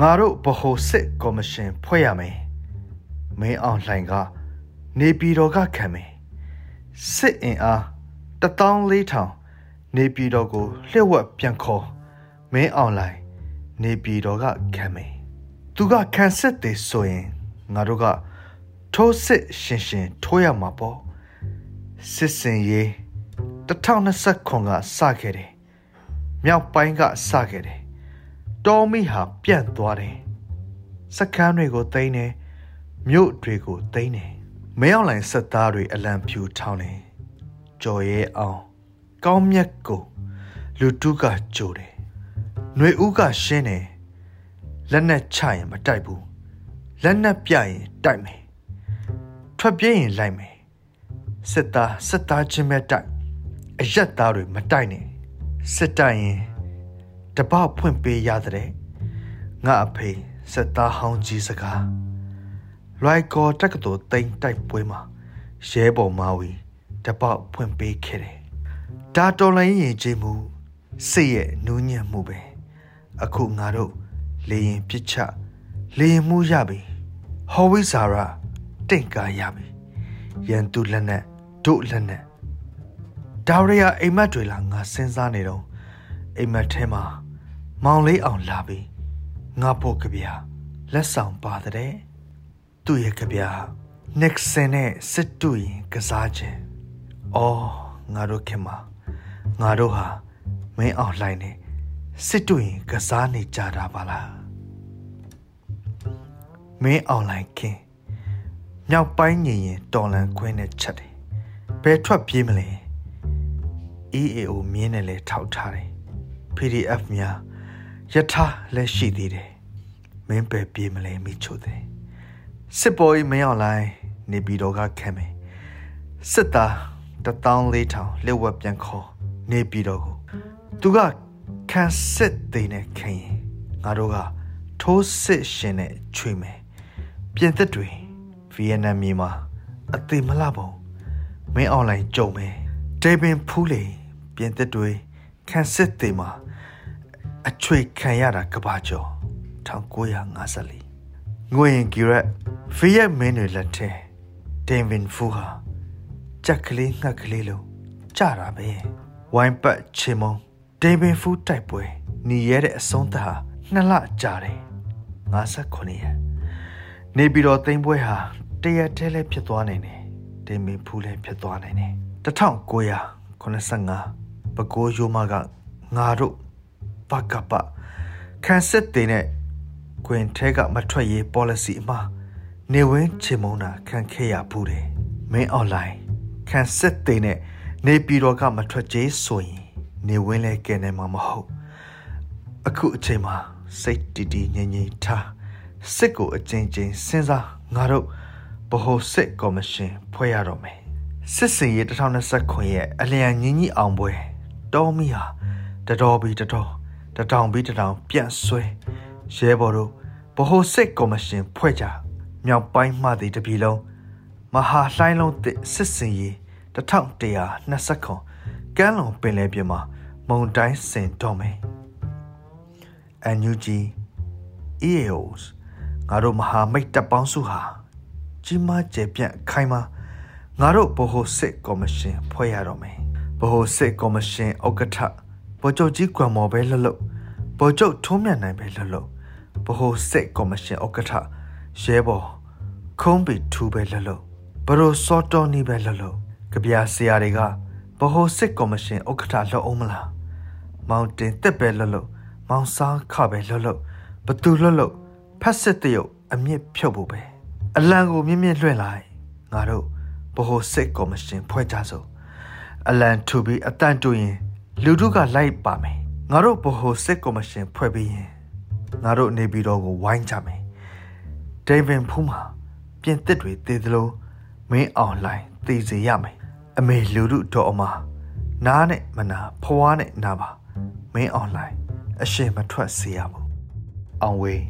ငါတို့ဗဟိုစစ်ကော်မရှင်ဖွဲ့ရမယ်မင်းအောင်လှိုင်ကနေပြည်တော်ကခံမယ်စစ်အင်အား14000နေပြည်တော်ကိုလျှက်ဝက်ပြန်ခေါ်မင်းအောင်လှိုင်နေပြည်တော်ကခံမယ်သူကခံစစ်တယ်ဆိုရင်ငါတို့ကထိုးစစ်ရှင်ရှင်ထိုးရမှာပေါ့စစ်စင်ရေး2020ခွန်ကစခဲ့တယ်မြောက်ပိုင်းကစခဲ့တယ် တော်မီဟာပြန့်သွားတယ်စကမ်းတွေကိုသိမ်းတယ်မြို့တွေကိုသိမ်းတယ်မင်းအောင်လိုင်ဆက်သားတွေအလံဖြူထောင်းတယ်ကြော်ရဲအောင် ကောင်းမြတ်ကိုလူတုကကြိုတယ်ຫນွေဦးကရှင်းတယ်လက်နဲ့ချရင်မတိုက်ဘူးလက်နဲ့ပြရင်တိုက်မယ်ထွက်ပြေးရင်လိုက်မယ်စစ်သားစစ်သားချင်းပဲတိုက်အရက်သားတွေမတိုက်နဲ့စစ်တိုင်ရင် တပဖွင့်ပေးရတဲ့ငါအဖေစစ်သားဟောင်းကြီးစကားလွိုက်ကောတက္ကသိုလ်တိမ်တိုက်ပွဲမှာရဲဘော်မာဝီတပဖွင့်ပေးခဲ့တယ်ဒါတော်လိုင်းရင်ကြီးမှုစိတ်ရဲ့နူးညံ့မှုပဲအခုငါတို့လေရင်ပြစ်ချလေရင်မှုရပြီဟော်ဝိဇာရာတင့်ကာရပြီရန်သူလက်နဲ့တို့လက်နဲ့ဒါရီယာအိမ်မက်တွေလာငါစဉ်းစားနေတော့ အိမ်မက်ထဲမှာမောင်လေးအောင်လာပြီးငါဖို့ကြပြလက်ဆောင်ပါတဲ့သူ့ရဲ့ကြပြ Nixon နဲ့စစ်တူရင်ကစားခြင်းအော်ငါတို့ခင်မှာငါတို့ဟာမင်းအောင်လှိုင်းနေစစ်တူရင်ကစားနေကြတာပါလားမင်းအောင်လှိုင်းခင်မြောက်ပိုင်းညင်ရင်တော်လန်ခွင်းနဲ့ချက်တယ်ဘယ်ထွက်ပြေးမလဲ EAO မြင်းနဲ့လဲထောက်ထားတယ် PDF များယထာလက်ရှိသေးတယ်မင်းပဲပြေးမလဲမိချိုတယ်စစ်ပေါ်ကြီးမင်းအောင်လိုက်နေပြည်တော်ကခံမယ်စစ်သား14000လက်ဝက်ပြန်ခေါ်နေပြည်တော်ကိုသူကခံစစ်သိနေခင်ငါတို့ကထိုးစစ်ရှင်နဲ့ချွေမယ်ပြင်သက်တွေဗီယက်နမ်မြေမှာအသေးမလှပုံမင်းအွန်လိုင်းကြုံမယ်ဒေဗင်ဖူးလေပြင်သက်တွေ ခံစစ်သေးမှာအချွေခံရတာကဘာကျော်1954ငွေရင်ဂီရက်ဗီယက်မင်းတွေလက်ထဲဒေဗင်ဖူးဟာကြက်ကလေးငှက်ကလေးလုံးကြတာပဲဝိုင်းပတ်ချေမုံဒေဗင်ဖူးတိုက်ပွဲหนีရတဲ့အဆုံးသတ်ဟာနှစ်လကြာတယ်59ရက်နေပြီးတော့သိမ်းပွဲဟာတရက်တည်းလည်းဖြစ်သွားနိုင်တယ်ဒေဗင်ဖူးလည်းဖြစ်သွားနိုင်တယ်1985 ပဲခူးရိုးမကငါတို့ပကပခန်းစစ်တင်နဲ့ကွင်ထဲကမထွက်ရေး policy အမှားနေဝင်းချေမုံတာခံခဲ့ရဘူးတယ်မင်း online ခန်းစစ်တင်နဲ့နေပြည်တော်ကမထွက်ကြေးဆိုရင်နေဝင်းလဲကဲနေမှာမဟုတ်အခုအချိန်မှာစိတ်တီတီငြိမ်ငြိမ်ထားစစ်ကိုအချင်းချင်းစဉ်းစားငါတို့ဗဟိုစစ်ကော်မရှင်ဖွဲ့ရတော့မယ်စစ်စင်ရေး2029ရဲ့အလျံညင်းကြီးအောင်ပွဲ တော်မီဟာတတော်ပြီးတတော်တထောင်ပြီးတထောင်ပြန့်ဆွဲရဲဘော်တို့ဗဟိုစစ်ကော်မရှင်ဖွဲ့ကြမြောက်ပိုင်းမှတည်တပြီလုံးမဟာလှိုင်းလုံးတစ်စစ်စင်ရေး1120ခွန်ကမ်းလွန်ပင်လယ်ပြင်မှာမုန်တိုင်းဆင်တော့မယ်။ NUG EAOs ငါတို့မဟာမိတ်တပ်ပေါင်းစုဟာကြီးမားကျယ်ပြန့်ခိုင်မာငါတို့ဗဟိုစစ်ကော်မရှင်ဖွဲ့ရတော့မယ်။ ဗဟိုစစ်ကော်မရှင်ဥက္ကဋ္ဌဗိုလ်ချုပ်ကြီးကွမ်မော်ပဲလှလှဗိုလ်ချုပ်ထုံးမြတ်နိုင်ပဲလှလှဗဟိုစစ်ကော်မရှင်ဥက္ကဋ္ဌရဲဘော်ခုံးပီထူပဲလှလှဘရိုစောတော်နီပဲလှလှကြပြဆရာတွေကဗဟိုစစ်ကော်မရှင်ဥက္ကဋ္ဌလှအောင်မလားမောင်တင်တက်ပဲလှလှမောင်စားခပဲလှလှဘသူလှလှဖက်စစ်တရုတ်အမြင့်ဖြုတ်ဖို့ပဲအလံကိုမြင့်မြင့်လွှင့်လိုက်ငါတို့ဗဟိုစစ်ကော်မရှင်ဖွဲ့ကြစို့ အလံထူပြီးအတန်တူရင်လူတို့ကလိုက်ပါမယ်ငါတို့ဗဟိုစစ်ကော်မရှင်ဖွဲ့ပြီးရင်ငါတို့နေပြည်တော်ကိုဝိုင်းကြမယ်ဒေးဗင်ဖူးမှာပြင်သစ်တွေတည်သလိုမင်းအောင်လှိုင်တည်စေရမယ်အမေလူတို့တော်အမနားနဲ့မနာဖွားနဲ့နာပါမင်းအောင်လှိုင်အရှင်မထွက်စေရဘူးအောင်ဝေး